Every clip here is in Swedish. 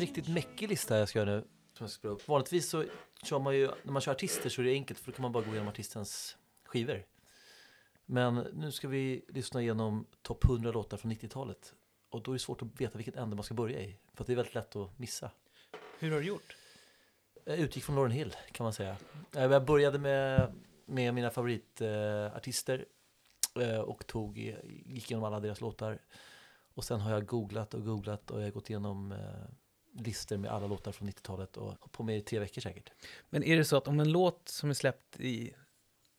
en riktigt mäckig lista jag ska göra nu. Som jag ska spela upp. Vanligtvis så kör man ju, när man kör artister så är det enkelt för då kan man bara gå igenom artistens skivor. Men nu ska vi lyssna igenom topp 100 låtar från 90-talet. Och då är det svårt att veta vilket ände man ska börja i. För att det är väldigt lätt att missa. Hur har du gjort? Jag utgick från Lauren Hill kan man säga. Eh, Jag började med, med mina favoritartister eh, och tog, gick igenom alla deras låtar. Och sen har jag googlat och googlat och jag har gått igenom eh, listor med alla låtar från 90-talet och på med i tre veckor säkert. Men är det så att om en låt som är släppt i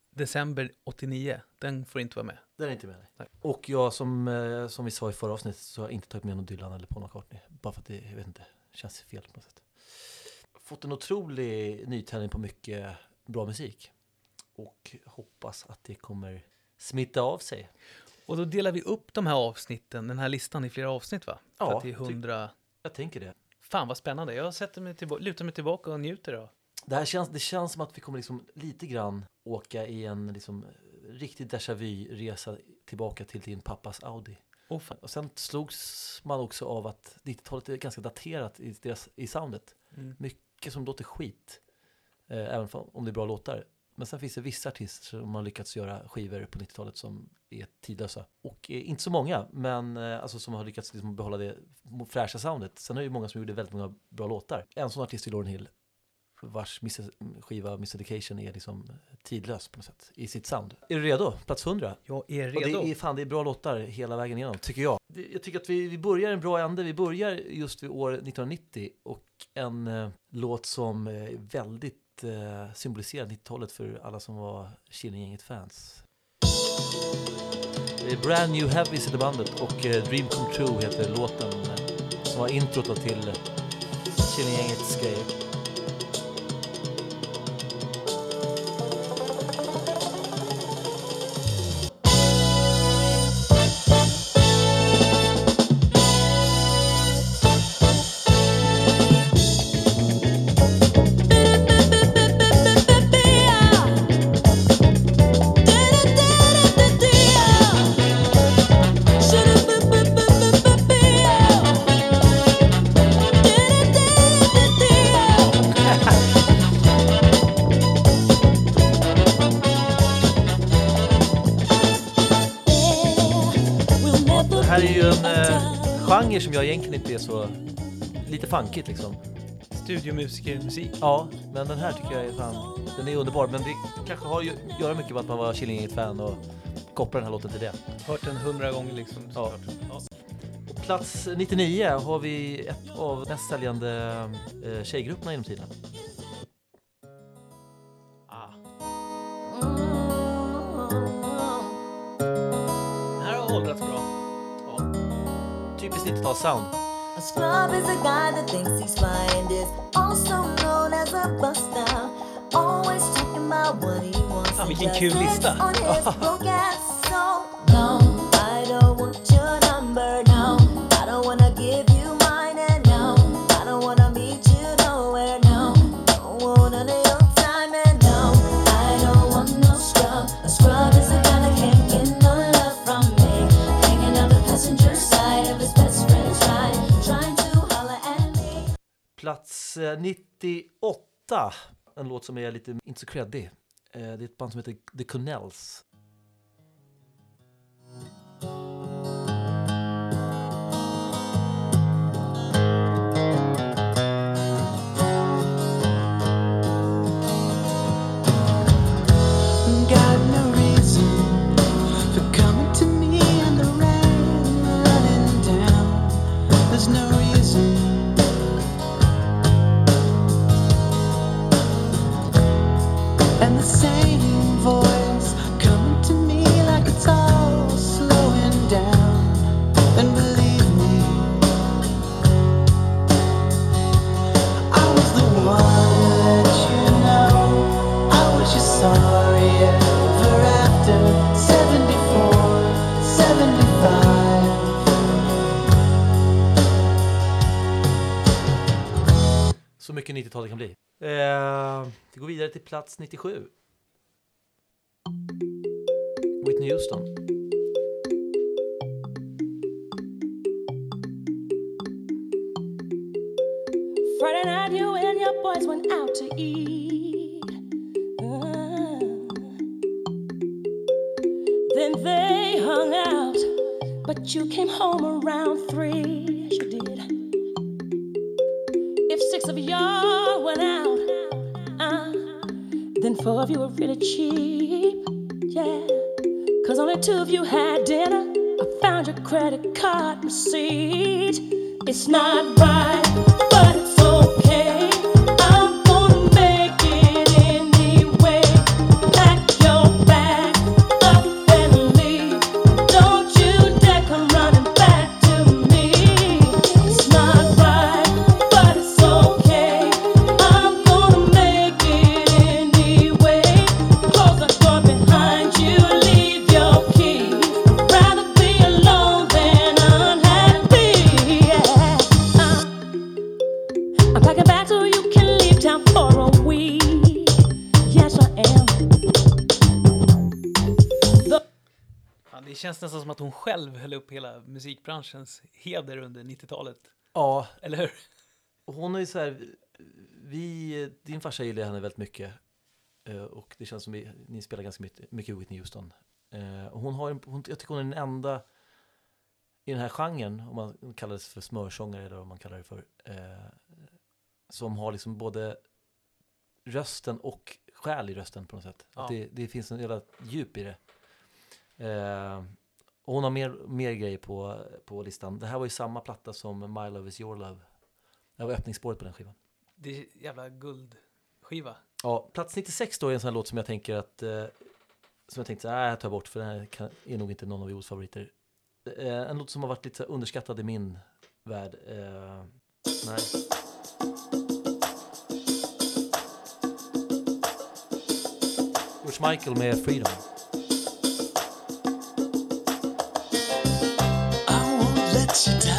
december 89, den får inte vara med? Den är inte med. Nej. Och jag som, eh, som vi sa i förra avsnittet så har jag inte tagit med någon Dylan eller Paul McCartney. Bara för att det, jag vet inte, känns fel på något sätt. Fått en otrolig nytändning på mycket bra musik. Och hoppas att det kommer smitta av sig. Och då delar vi upp de här avsnitten, den här listan i flera avsnitt va? För Ja, att det är ty- 100... Jag tänker det. Fan vad spännande, jag sätter mig tillbaka, lutar mig tillbaka och njuter då. Det här känns, det känns som att vi kommer liksom lite grann åka i en liksom riktig déjà vu-resa tillbaka till din pappas Audi. Oh. Och sen slogs man också av att 90-talet är ganska daterat i, deras, i soundet. Mm. Mycket som låter skit, eh, även om det är bra låtar. Men sen finns det vissa artister som har lyckats göra skivor på 90-talet som är tidlösa. Och inte så många, men eh, alltså som har lyckats liksom behålla det fräscha soundet. Sen är det ju många som gjorde väldigt många bra låtar. En sån artist är Lauryn Hill, vars Mrs. skiva Miseducation är liksom tidlös på något sätt i sitt sound. Är du redo? Plats 100? Jag är Och redo. det är, fan, det är bra låtar hela vägen igenom, tycker jag. Jag tycker att vi, vi börjar en bra ände. Vi börjar just vid år 1990 och en eh, låt som eh, väldigt eh, symboliserar 90-talet för alla som var Killinggänget-fans. Det är Brand New Heavies heter bandet och eh, Dream Come True heter låten eh, som var introt till Killinggängets grejer. Genre som jag egentligen inte är så... Lite funkigt liksom. Studiomusikermusik. Ja, men den här tycker jag är fan... Den är underbar, men det kanske har att göra mycket med att man var Killinggänget-fan och kopplar den här låten till det. Hört den hundra gånger liksom. Ja. Ja. På plats 99 har vi ett av mest säljande eh, tjejgrupperna genom tiden. 90-tals-sound. A scrub is a guy that thinks he's fly and is also known as a buster. Always talking about what he wants. Ah, Fan, and vilken kul lista. 98. En låt som är lite inte så creddig. Eh, det är ett band som heter The Connells. 80-tal det kan bli. Eh, vi går vidare till plats 97. Whitney Houston. Friday night you and your boys went out to eat. Uh, then they hung out, but you came home around three. If six of y'all went out, uh, then four of you were really cheap. Yeah. Cause only two of you had dinner. I found your credit card receipt. It's not right, but it's okay. Hon själv höll upp hela musikbranschens heder under 90-talet. Ja, Eller hur? hon är ju så här, vi, din farsa gillar henne väldigt mycket. Eh, Och det känns som vi, ni spelar ganska mycket, mycket Whitney Houston. Eh, hon har en, hon, jag tycker hon är den enda i den här genren, om man kallar det för smörsångare eller vad man kallar det för, eh, som har liksom både rösten och själ i rösten på något sätt. Ja. Att det, det finns en jävla djup i det. Eh, och hon har mer, mer grejer på, på listan. Det här var ju samma platta som My Love Is Your Love. Det var öppningsspåret på den skivan. Det är jävla guldskiva. Ja, plats 96 då är en sån här låt som jag tänker att eh, som jag tänkte, nej jag tar bort för den här kan, är nog inte någon av Joels favoriter. Eh, en låt som har varit lite så här underskattad i min värld. Eh, nej. George Michael med Freedom. Washington.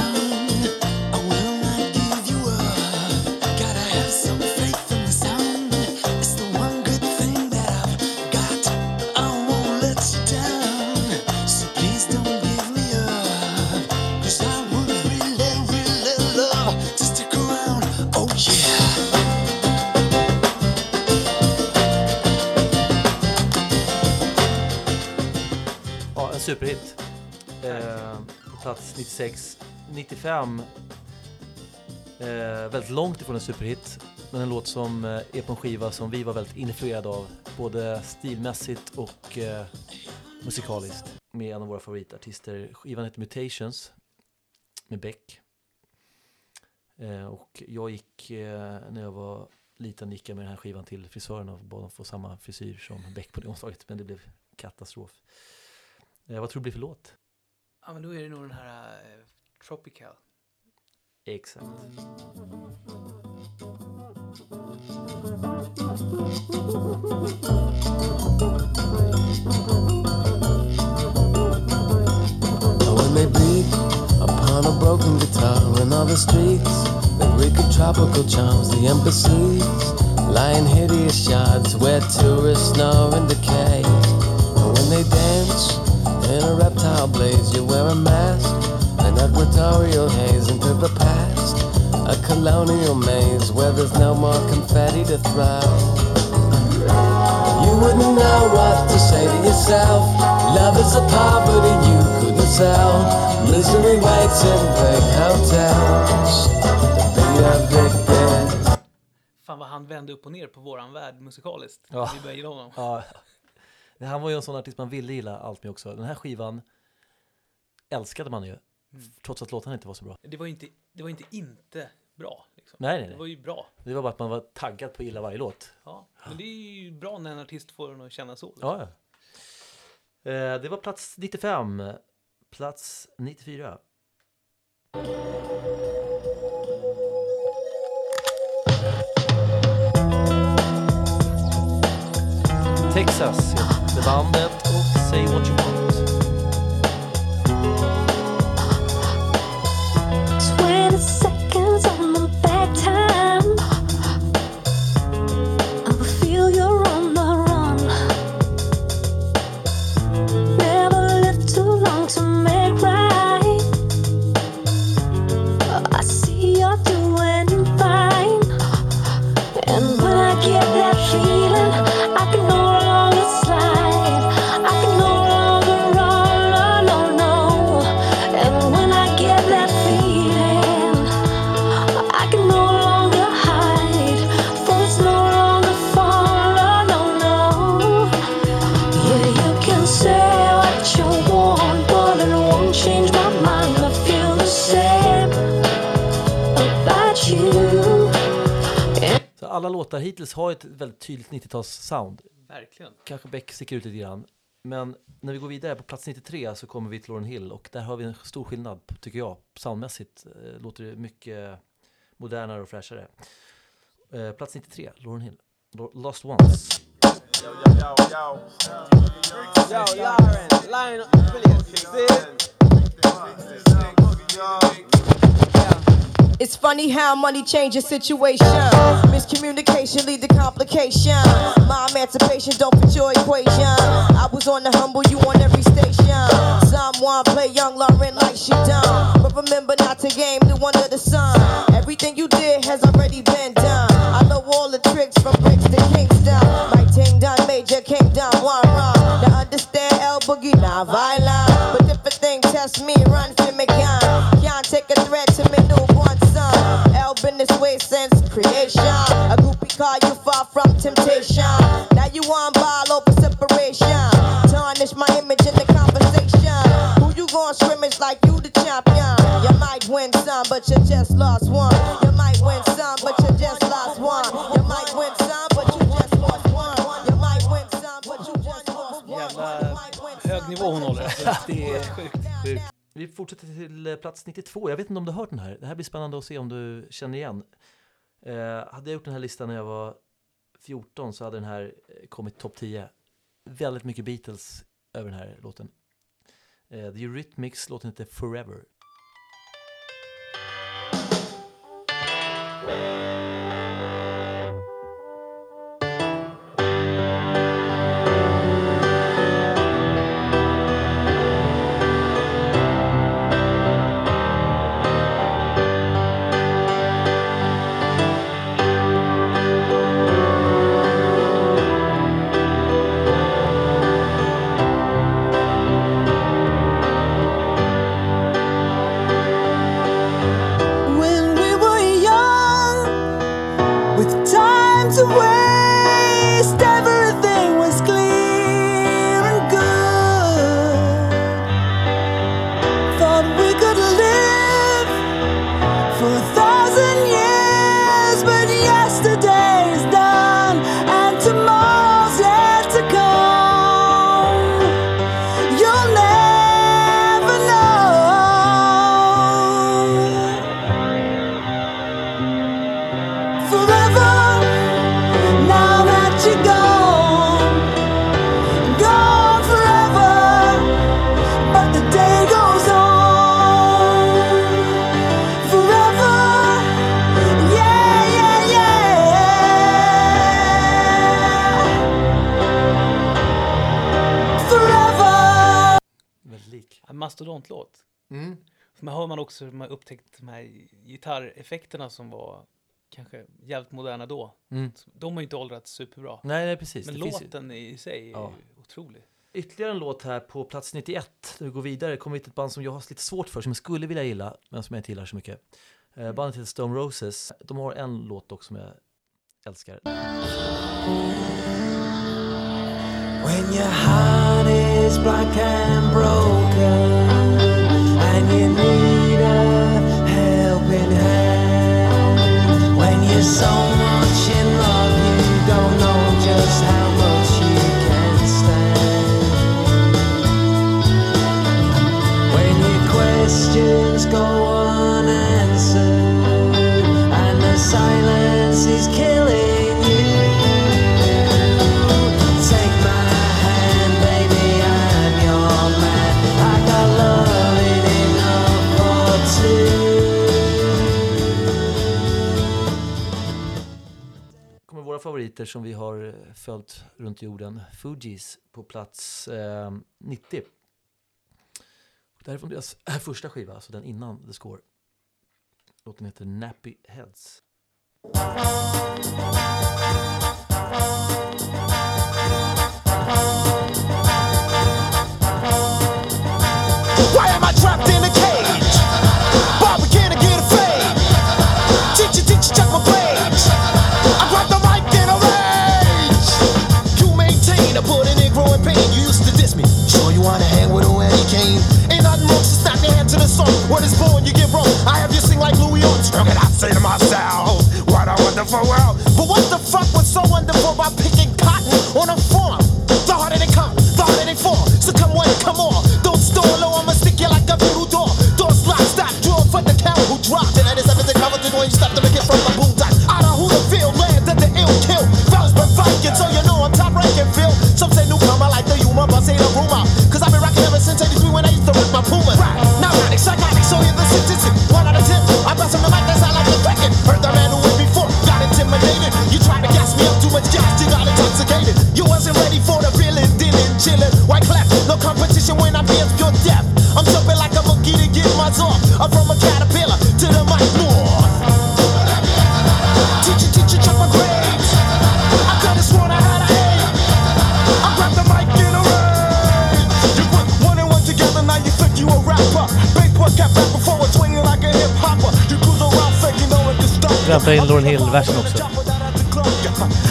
Plats 96. 95. Eh, väldigt långt ifrån en superhit. Men en låt som eh, är på en skiva som vi var väldigt influerade av. Både stilmässigt och eh, musikaliskt. Med en av våra favoritartister. Skivan heter Mutations. Med Beck. Eh, och jag gick, eh, när jag var liten, gick jag med den här skivan till frisören och bad dem få samma frisyr som Beck på det omslaget. Men det blev katastrof. Eh, vad tror du det blir för låt? Ja, men då är det nog den här eh, Tropical. Exakt. When they beat upon a broken guitar in all the streets, the wicked tropical charms, the embassies, lying hideous shards where tourists snore and decay. Blaze, you wear a mask, an equatorial haze into the past, a colonial maze where there's no more confetti to throw. You wouldn't know what to say to yourself. Love is a poverty you couldn't sell. Misery waits in big hotels. To be addicted. Fan vad han vände upp och ner på våran värld musikaliskt. Ja. Vi började gilla honom. Ja, här var ju en sån artist man ville gilla allt med också. Den här skivan älskade man ju. Trots att låtarna inte var så bra. Det var ju inte, det var inte inte bra. Liksom. Nej, nej, Det var nej. ju bra. Det var bara att man var taggad på att gilla varje låt. Ja. Men det är ju bra när en artist får en att känna så. Ja, ja. Eh, det var plats 95. Plats 94. Texas heter bandet och Say What You Want. Låtar hittills har ett väldigt tydligt 90-tals-sound. Verkligen. Kanske Beck sticker ut lite grann. Men när vi går vidare på plats 93 så kommer vi till Lauryn Hill och där har vi en stor skillnad, tycker jag. Soundmässigt eh, låter det mycket modernare och fräschare. Eh, plats 93, Lauryn Hill. Lo- Lost Ones. Yo, Lauren, line up the brilliant. It's funny how money changes situation. Miscommunication lead to complication. My emancipation don't fit your equation. I was on the humble, you on every station. Someone play young Lauren like she done. But remember not to game new under the sun. Everything you did has already been done. I know all the tricks from bricks to Kingston. My ting done major came down one run. Now understand El Boogie, not violent. But if a thing test me, run for me gun. Creation. A groupie call you far from temptation. Now you on ball open separation. Tarnish my image in the conversation. Who you gon' scrimmage like you the champion? You might win some, but you just lost one. You might win some, but you just lost one. You might win some, but you just lost one. You might win some, but you just lost one. You might win some, Hög nivå hon håller. Det är sjukt. Vi fortsätter till eh, plats 92. Jag vet inte om du har hört den här. Det här blir spännande att se om du känner igen. Eh, hade jag gjort den här listan när jag var 14 så hade den här eh, kommit topp 10. Väldigt mycket Beatles över den här låten. Eh, The Eurythmics, låten heter Forever. Också man upptäckt de här gitarreffekterna som var kanske jävligt moderna då. Mm. De har ju inte åldrats superbra. Nej, nej, precis. Men Det finns ju- låten i sig är Ja. otrolig. Ytterligare en låt här på plats 91. När vi går vidare kommer till ett band som jag har lite svårt för, som jag skulle vilja gilla, men som jag inte gillar så mycket. Eh, bandet heter Stone Roses. De har en låt dock som jag älskar. When your heart is black and broken and you need a helping hand. When you're so much som vi har eh, följt runt jorden. Fugees på plats eh, 90. Det här är från deras första skiva, alltså den innan The Score. Låten heter Nappy Heads. Why am I trapped in a cage? song. Word is born, you get wrong. I have you sing like Louis Armstrong, and I say to myself, what a wonderful world. But what the fuck was so wonderful about picking? Trampar in Lauryn Hill-versen också.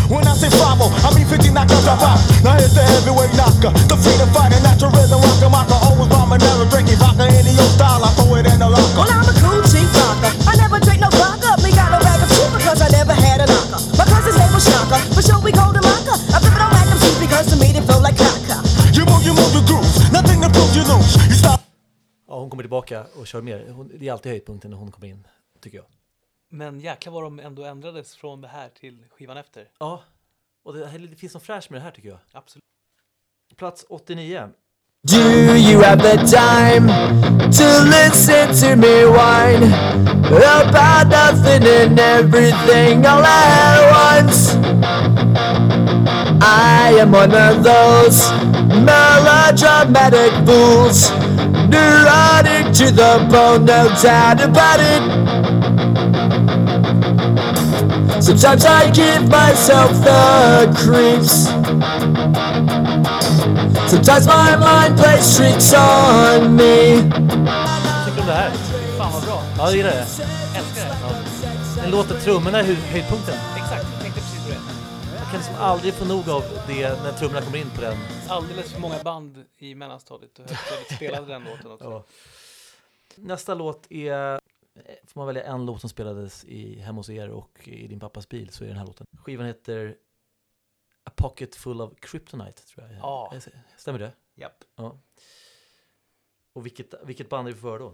When I say bravo, I mean 50 knockers drop out. Now here's the heavyweight knocker, the freedom fighter, natural rhythm rocker, mocker, always bombing, never drinking vodka, any old style, I throw it in the locker. Well, I'm a cool cheap rocker. I never drink no vodka. Me got no bag of soup because I never had a knocker. My cousin's name was Shaka. For sure we called him Aka. I flip it on Magnum soup because to me they feel like caca. You move, you move the groove, nothing to prove you lose. You stop. Ja, hon kommer tillbaka och kör mer. Hon, det är alltid höjdpunkten när hon kommer in, tycker jag. Men jäklar vad de ändå ändrades från det här till skivan efter. Ja, och det, det finns någon fräsch med det här tycker jag. Absolut. Plats 89. Do you have the time to listen to me whine about nothing and everything all at once? I am one of those melodramatic fools, neurotic to the bone, no doubt about it. Sometimes I give myself the creeps. Sometimes my mind plays tricks on me. Vad tycker du om det här? Fan vad bra. Ja, jag gillar det. Älskar det. Den låter trummorna är hö- höjdpunkten. Exakt, jag tänkte precis på det. Man kan liksom aldrig få nog av det när trummorna kommer in på den. Alldeles för många band i mellanstadiet och högstadiet spelade den låten också. Ja. Nästa låt är, får man välja en låt som spelades i hemma hos er och i din pappas bil så är det den här låten. Skivan heter A Pocket Full of Kryptonite tror jag. Ja. Stämmer det? Japp. Ja. Och vilket, vilket band är vi för då?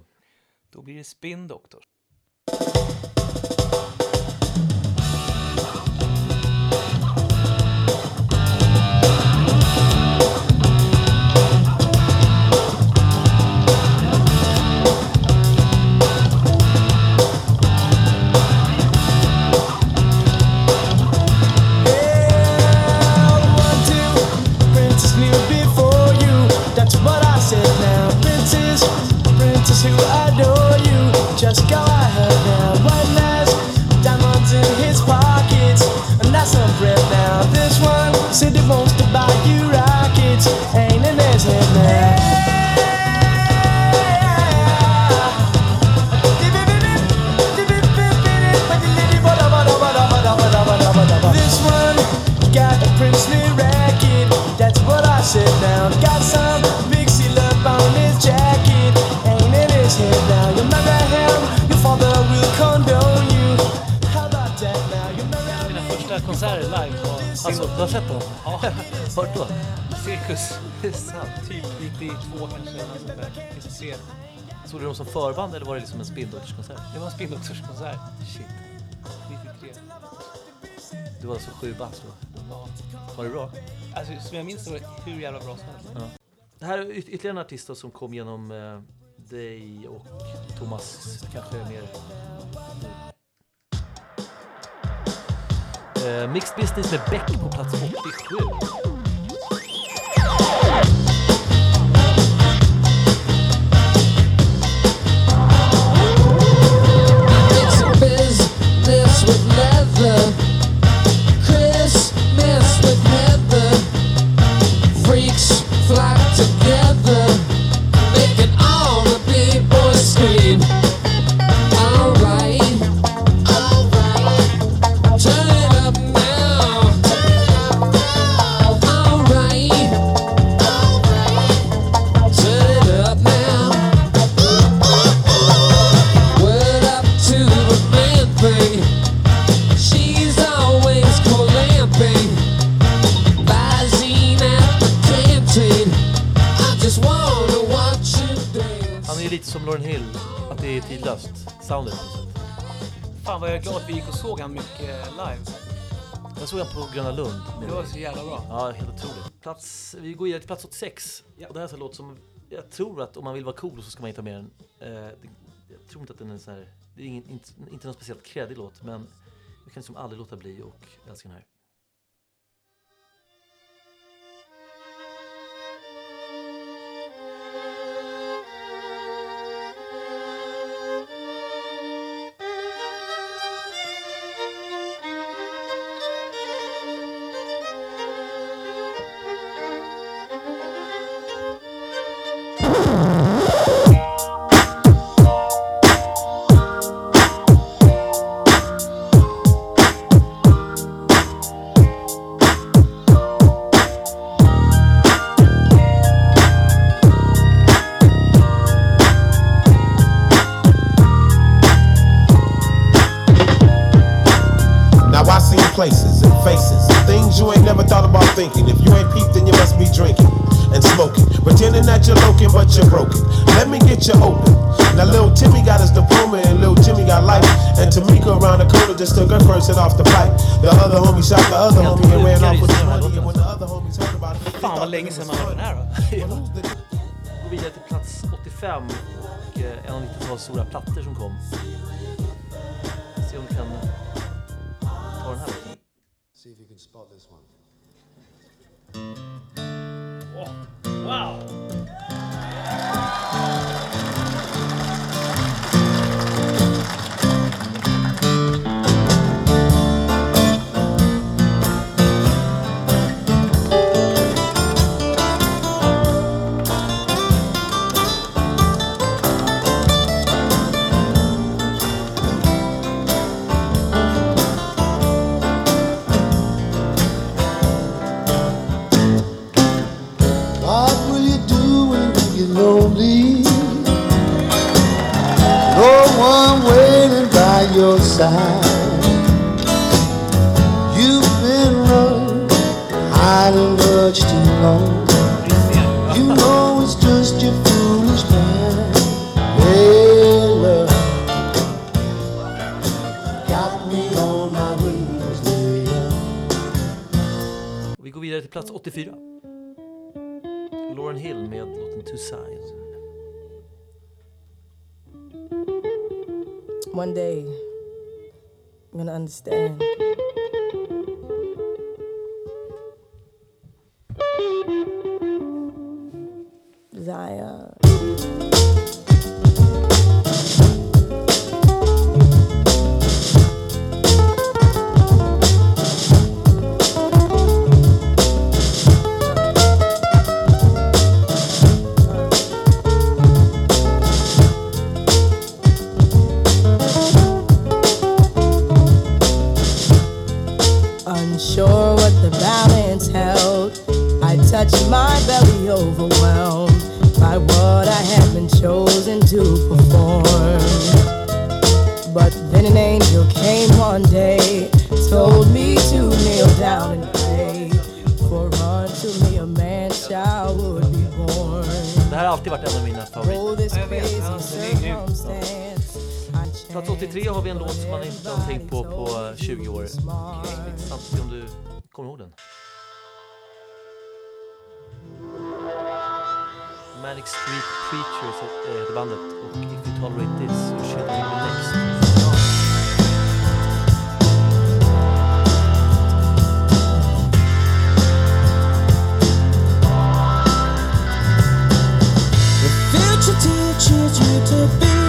Då blir det Spin Doctor. Alltså, du har sett dem? Ja, Vart då? Cirkus. Det är sant. Typ 92 kanske. eller något sånt där. 93. Såg du dem som förband eller var det liksom en spindoktorskonsert? Det var en Spin Doctors-konsert. Shit. 93. Du var alltså sju bast då? Ja. Var det bra? Alltså, som jag minns det var det hur jävla bra som helst. Det här är yt- ytterligare en artist då som kom genom eh, dig och Thomas kanske mer. Eh, Mixed Business med Beck på plats 87. It's a business with leather. Christmas with Heather. Freaks flock Soundet på något sätt. Fan vad jag är glad att vi gick och såg han mycket live. Jag såg han på Gröna Lund. Det var så jävla bra. Ja, helt otroligt. Plats, vi går vidare till plats 86. Och det här är en låt som jag tror att om man vill vara cool så ska man inte ha med den. Eh, det, jag tror inte att den är så här, det är ingen, inte, inte någon speciellt kreddig låt, men jag kan liksom aldrig låta bli och älska den här. But you're broken. Let me get you open. Now, little Timmy got his diploma and little Jimmy got life. And Tamika around the corner just took her first hit off the pipe. The other homie shot the other homie and ran off with the money. And when the other homies heard about it, they Fan vad länge sedan man hörde den här då. Gå vidare till plats 85 och eh, en av 90-talets stora plattor som kom. Se om du kan ta den här. See if you can spot this one. Wow! Side. You've been running, hiding much too long. You know it's just your foolish mind. Hey, love, got me on my knees, yeah. Vi går vidare till plats 84. Lauren Hill med låten Two Sides. One day, I'm gonna understand. Unsure what the balance held, I touched my belly overwhelmed by what I had been chosen to perform. But then an angel came one day, told me to kneel down and pray, for unto me a man child would be born. Det här har alltid varit en av mina favoriter. Oh, Plats 83 har vi en låt som man inte har tänkt på på 20 år. Intressant att se om du kommer ihåg den. Manic Street Preachers heter bandet och If You Tolerate This You Should vi Next. Future teaches you to be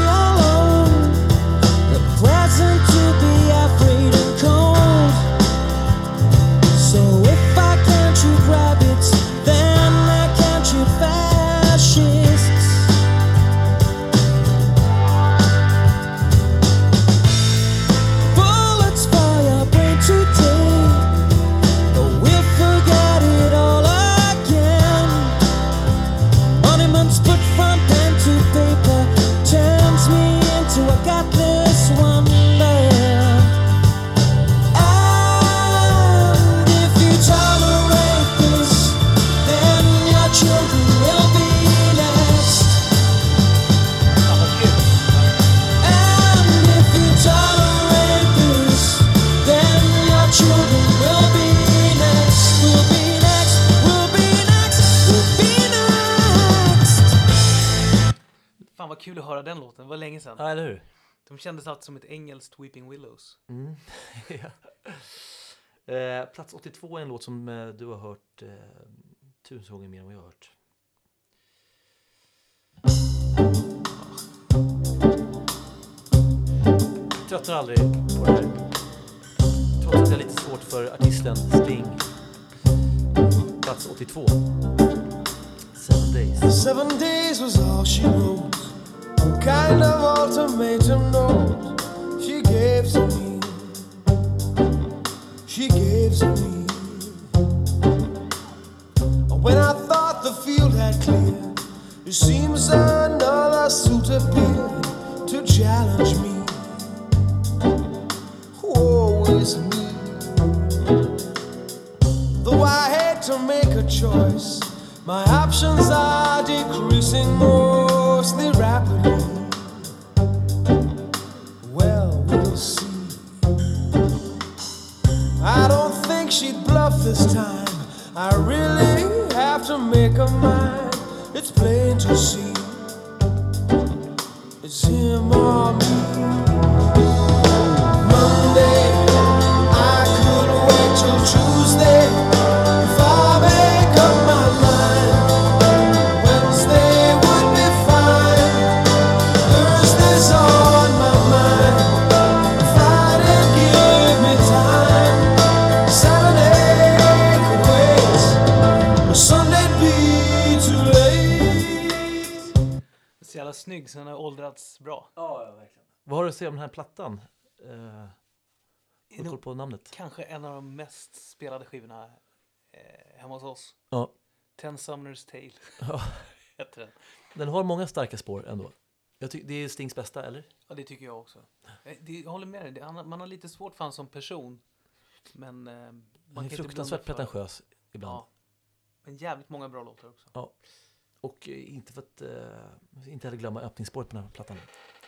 De kändes alltid som ett engelskt Weeping Willows. Ja. Eh, plats 82 är en låt som eh, du har hört eh, tusen gånger mer än vad jag har hört. Tröttnar aldrig på det här. Trots att jag har lite svårt för artisten Sting. Plats 82. Seven Days. Seven days was all she wrote. Kind of ultimatum den har åldrats bra. Ja, ja, verkligen. Vad har du att säga om den här plattan? Uh, har du koll på namnet? Kanske en av de mest spelade skivorna eh, hemma hos oss. Ja. Ten Sumner's Tale Ja. heter den. Den har många starka spår ändå. Jag tycker det är Stings bästa, eller? Ja, det tycker jag också. Eh, Det, jag håller med dig. Det, han, man har lite svårt för honom som person. Men eh, man Han kan är inte fruktansvärt för- pretentiös ibland. Ja. Men jävligt många bra låtar också. Ja. Och eh, inte för att, eh, inte heller glömma öppningsspåret på den här plattan.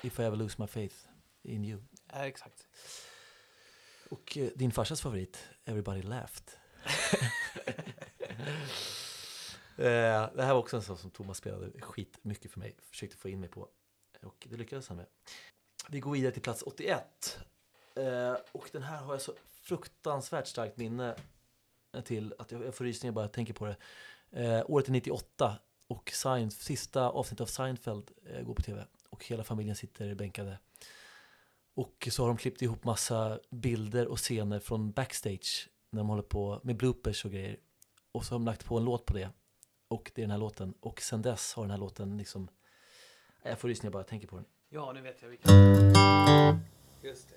If I ever lose my faith in you. Ja, exakt. Och eh, din farsas favorit, Everybody laughed. eh, det här var också en sån som Thomas spelade skit mycket för mig, försökte få in mig på. Och det lyckades han med. Vi går vidare till plats 81. Eh, och den här har jag så fruktansvärt starkt minne till att jag, jag får rysningar bara jag tänker på det. Året är 98 och Sein, sista avsnittet av Seinfeld eh, går på tv. Och hela familjen sitter bänkade. Och så har de klippt ihop massa bilder och scener från backstage när de håller på med bloopers och grejer. Och så har de lagt på en låt på det. Och det är den här låten. Och sen dess har den här låten liksom... Jag får rysningar bara jag tänker på den. Ja, nu vet jag vilken. Just det.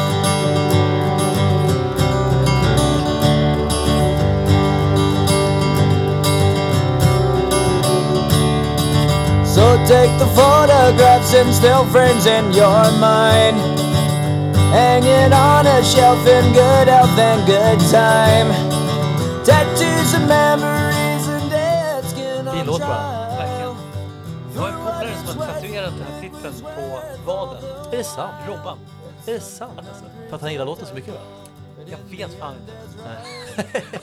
So take the photographs and still frames in your mind. Hanging on a shelf in good health and good time. Tattoos and memories and dead skin on trial. Verkligen. Jag har en polare som har tatuerat den här titeln på vaden. Är det sant? Robban. Är det sant alltså? För att han gillar låten så mycket va? Jag vet fan inte.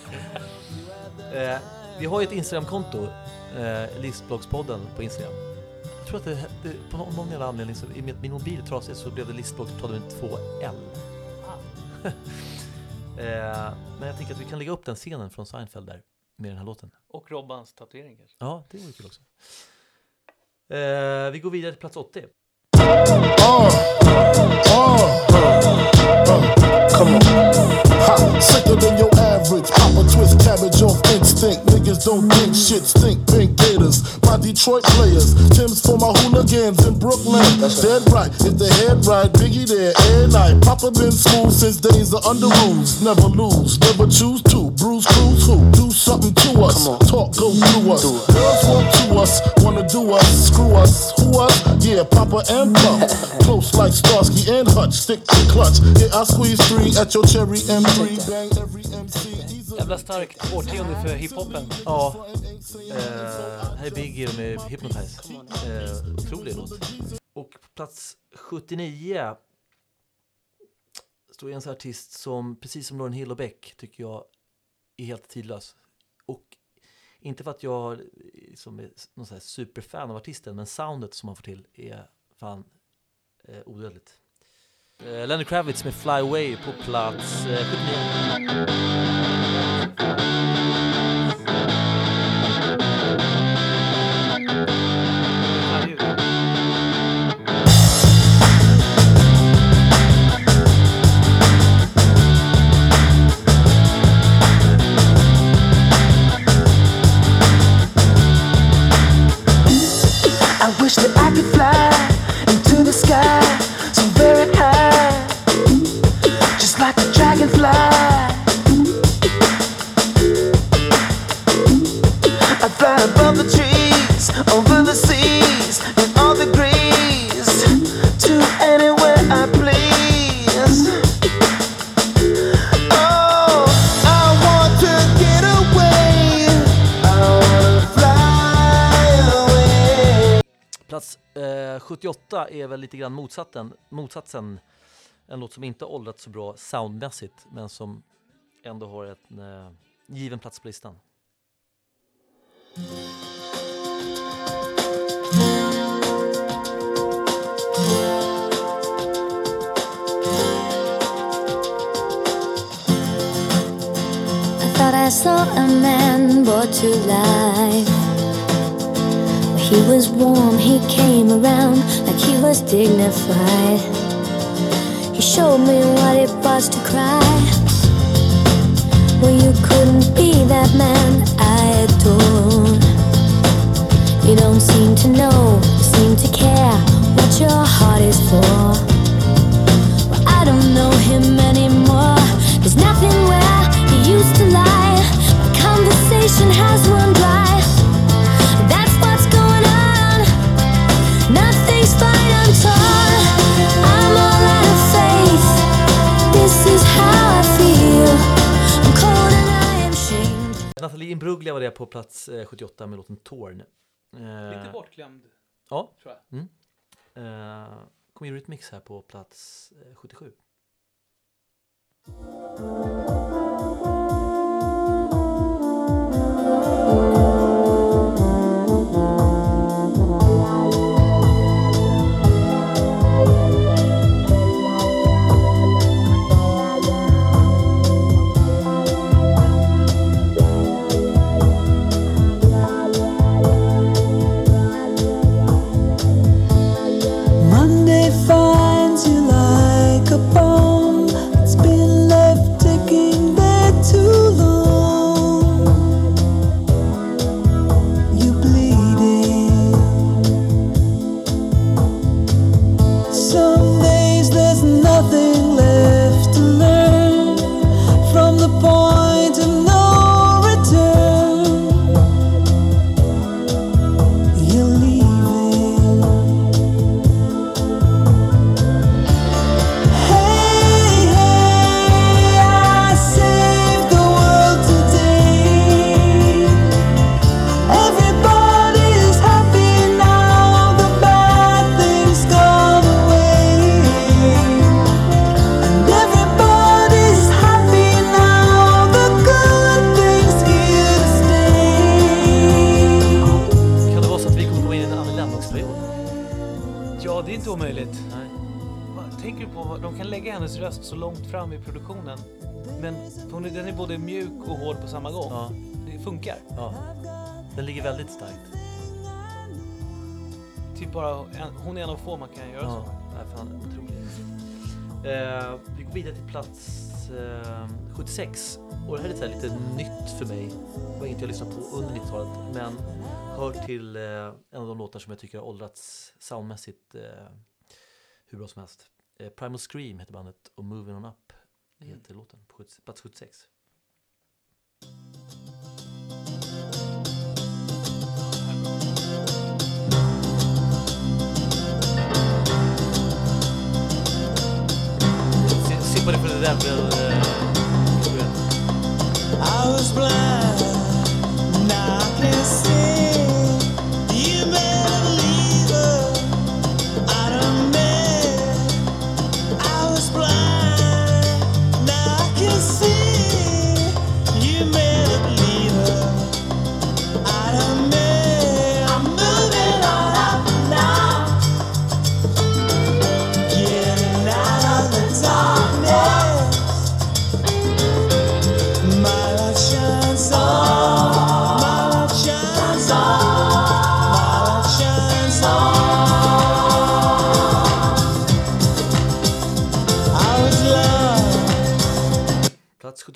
Eh, vi har ju ett Instagramkonto, eh, Listbloggspodden på Instagram. Jag tror att det, det på någon, någon jävla anledning, så, i min mobil trasig så blev det Listbloggspodden med två L. eh, men jag tänker att vi kan lägga upp den scenen från Seinfeld där med den här låten. Och Robbans tatuering kanske. Ja, det vore kul också. Eh, vi går vidare till plats 80. Come on. Ha, sicker than your average. Papa twist cabbage off instinct. Niggas don't think shit stink. Pink gators. My Detroit players. Tim's for my hooligans in Brooklyn. That's Dead right. If the head right, Biggie there. Air night. Papa been school since days of under rules. Never lose. Never choose to. Bruise cruise who? Do something to us. Talk go through us. Girls want to us. Wanna do us. Screw us. Who us? Yeah, Papa and Pump. Close like Starsky and Hutch. Stick to clutch. Yeah, I squeeze three at your cherry M3. Bang every MC. Jävla starkt årtionde för hiphopen. Ja, eh, här är Biggie med Hypnotize. Eh, otrolig låt. Och på plats 79 står en artist som, precis som Lauren Hill och Beck, tycker jag är helt tidlös. Och inte för att jag liksom är någon här superfan av artisten, men soundet som han får till är fan eh, odödligt. Eh, Lenny Kravitz med Fly Away på plats eh, 79. Plats eh, 78 är väl lite grann motsatsen, motsatsen. En låt som inte har åldrats så bra soundmässigt, men som ändå har en eh, given plats på listan. I thought I saw a man brought to life. He was warm, he came around like he was dignified. He showed me what it was to cry. Well, you couldn't be that man I adore. You don't seem to know, seem to care what your heart is for. Well, I don't know him anymore. There's nothing where he used to lie. My conversation has run dry. Nathalie Imbruglia var det på plats eh, 78 med låten Torn. Eh, Lite bortglömd, Ja. tror jag. Mm. Eh, kom Eurythmics här på plats eh, 77. Mjuk och hård på samma gång. Ja. Det funkar. Ja. Den ligger väldigt starkt. Typ bara, en, hon är en av få man kan göra Ja, så. nej, fan, otroligt. Eh, vi går vidare till plats eh, 76. Och det här är lite, lite nytt för mig. Det var inget jag lyssnat på under 90-talet. Men hör till eh, en av de låtar som jag tycker har åldrats soundmässigt eh, hur bra som helst. Eh, Primal Scream heter bandet och Moving On Up heter låten på 70, plats 76. Se- Symphony for the Devil. eh, historien. I was blind, now I can see.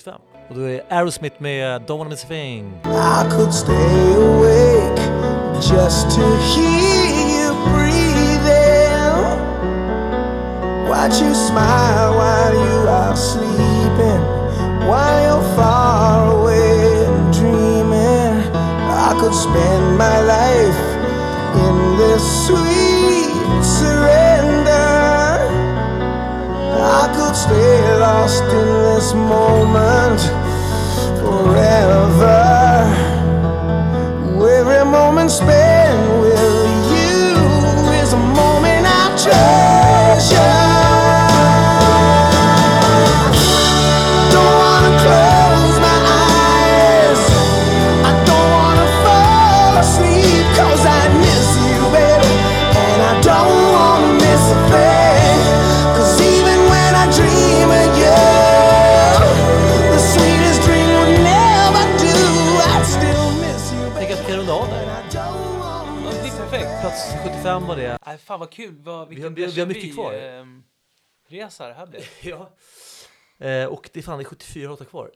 95. Och då är Aerosmith med eh, Don't wanna miss a thing. I could stay awake just to hear you breathing Watch you smile while you are sleeping While you're far away dreaming I could spend my life in this sweet surrender I could stay lost in this moment forever. vad det är. Fan vad kul. Vad, vi, har, vi, vi har mycket kvar. Eh, resa det här blev. ja. Eh, och det är fan det är 74 låtar kvar.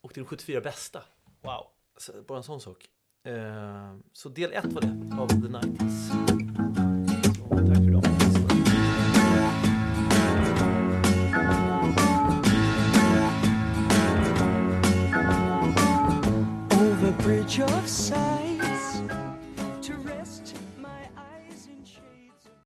Och det är de 74 bästa. Wow. Så, bara en sån sak. Eh, så del ett var det av The 90s. Bridge of sight